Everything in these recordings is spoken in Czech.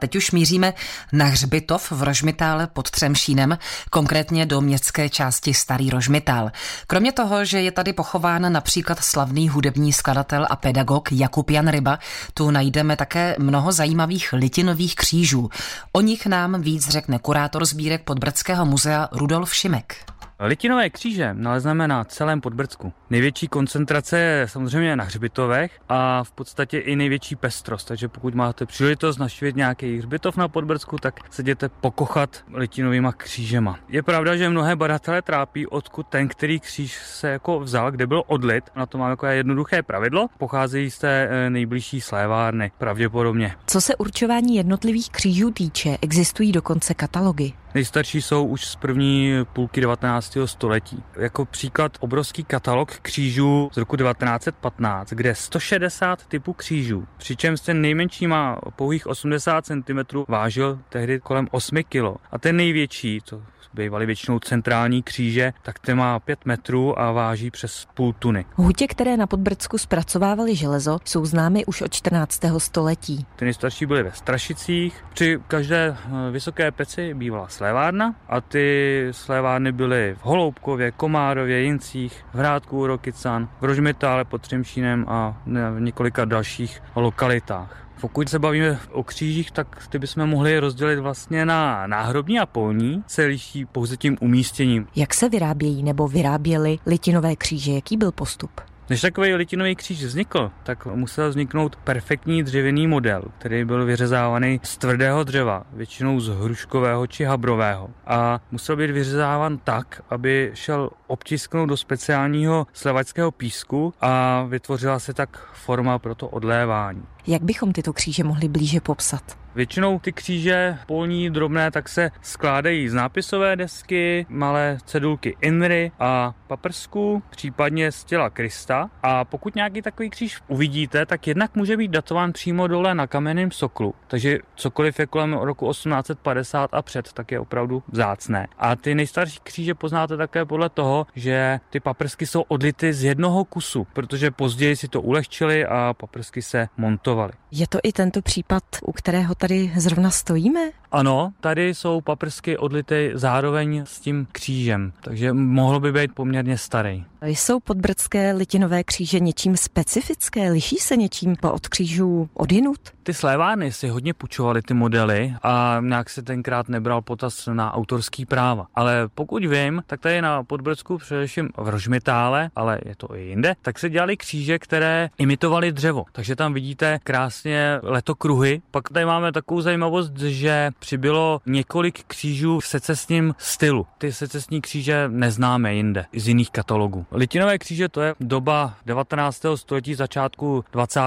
Teď už míříme na hřbitov v Rožmitále pod Třemšínem, konkrétně do městské části Starý Rožmitál. Kromě toho, že je tady pochován například slavný hudební skladatel a pedagog Jakub Jan Ryba, tu najdeme také mnoho zajímavých litinových křížů. O nich nám víc řekne kurátor sbírek Podbrdského muzea Rudolf Šimek. Litinové kříže nalezneme na celém Podbrdsku. Největší koncentrace je samozřejmě na hřbitovech a v podstatě i největší pestrost. Takže pokud máte příležitost navštívit nějaký hřbitov na Podbrdsku, tak se jděte pokochat litinovýma křížema. Je pravda, že mnohé badatelé trápí, odkud ten, který kříž se jako vzal, kde byl odlit. Na to máme jako jednoduché pravidlo. Pocházejí z té eh, nejbližší slévárny, pravděpodobně. Co se určování jednotlivých křížů týče, existují dokonce katalogy. Nejstarší jsou už z první půlky 19. století. Jako příklad obrovský katalog křížů z roku 1915, kde 160 typů křížů, přičemž ten nejmenší má pouhých 80 cm, vážil tehdy kolem 8 kg. A ten největší, to bývaly většinou centrální kříže, tak ten má 5 metrů a váží přes půl tuny. Hutě, které na Podbrdsku zpracovávaly železo, jsou známy už od 14. století. Ty nejstarší byly ve Strašicích. Při každé eh, vysoké peci bývala slévárna a ty slévárny byly v Holoubkově, Komárově, Jincích, v Hrádku, Rokycan, v Rožmitále pod Třemšínem a v několika dalších lokalitách. Pokud se bavíme o křížích, tak ty bychom mohli rozdělit vlastně na náhrobní a polní, se liší pouze tím umístěním. Jak se vyrábějí nebo vyráběly litinové kříže? Jaký byl postup? Než takový litinový kříž vznikl, tak musel vzniknout perfektní dřevěný model, který byl vyřezávaný z tvrdého dřeva, většinou z hruškového či habrového. A musel být vyřezáván tak, aby šel obtisknout do speciálního slevačského písku a vytvořila se tak forma pro to odlévání. Jak bychom tyto kříže mohli blíže popsat? Většinou ty kříže polní drobné tak se skládají z nápisové desky, malé cedulky Inry a paprsku, případně z těla Krista. A pokud nějaký takový kříž uvidíte, tak jednak může být datován přímo dole na kamenném soklu. Takže cokoliv je kolem roku 1850 a před, tak je opravdu vzácné. A ty nejstarší kříže poznáte také podle toho, že ty paprsky jsou odlity z jednoho kusu, protože později si to ulehčili a paprsky se montovaly. Je to i tento případ, u kterého tady zrovna stojíme? Ano, tady jsou paprsky odlity zároveň s tím křížem, takže mohlo by být poměrně starý. Jsou podbrdské litinové kříže něčím specifické? Liší se něčím od křížů odinut? Ty slévárny si hodně půjčovaly ty modely a nějak se tenkrát nebral potaz na autorský práva. Ale pokud vím, tak tady na Podbrdsku, především v Rožmitále, ale je to i jinde, tak se dělali kříže, které imitovaly dřevo. Takže tam vidíte krásně letokruhy. Pak tady máme takovou zajímavost, že přibylo několik křížů v secesním stylu. Ty secesní kříže neznáme jinde, z jiných katalogů. Litinové kříže to je doba 19. století, začátku 20.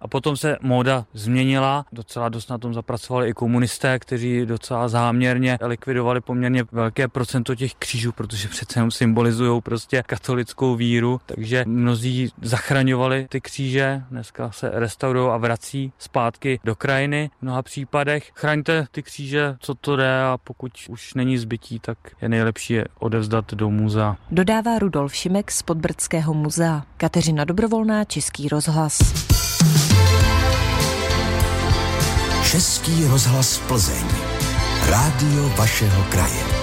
a potom se móda změnila. Docela dost na tom zapracovali i komunisté, kteří docela záměrně likvidovali poměrně velké procento těch křížů, protože přece jenom symbolizují prostě katolickou víru, takže mnozí zachraňovali ty kříže, dneska se restaurují a vrací zpátky do krajiny v mnoha případech. Chraňte ty kříže, co to jde a pokud už není zbytí, tak je nejlepší je odevzdat do muzea. Dodává Rudolf Šimek z Podbrdského muzea. Kateřina Dobrovolná, Český rozhlas. Český rozhlas Plzeň. Rádio vašeho kraje.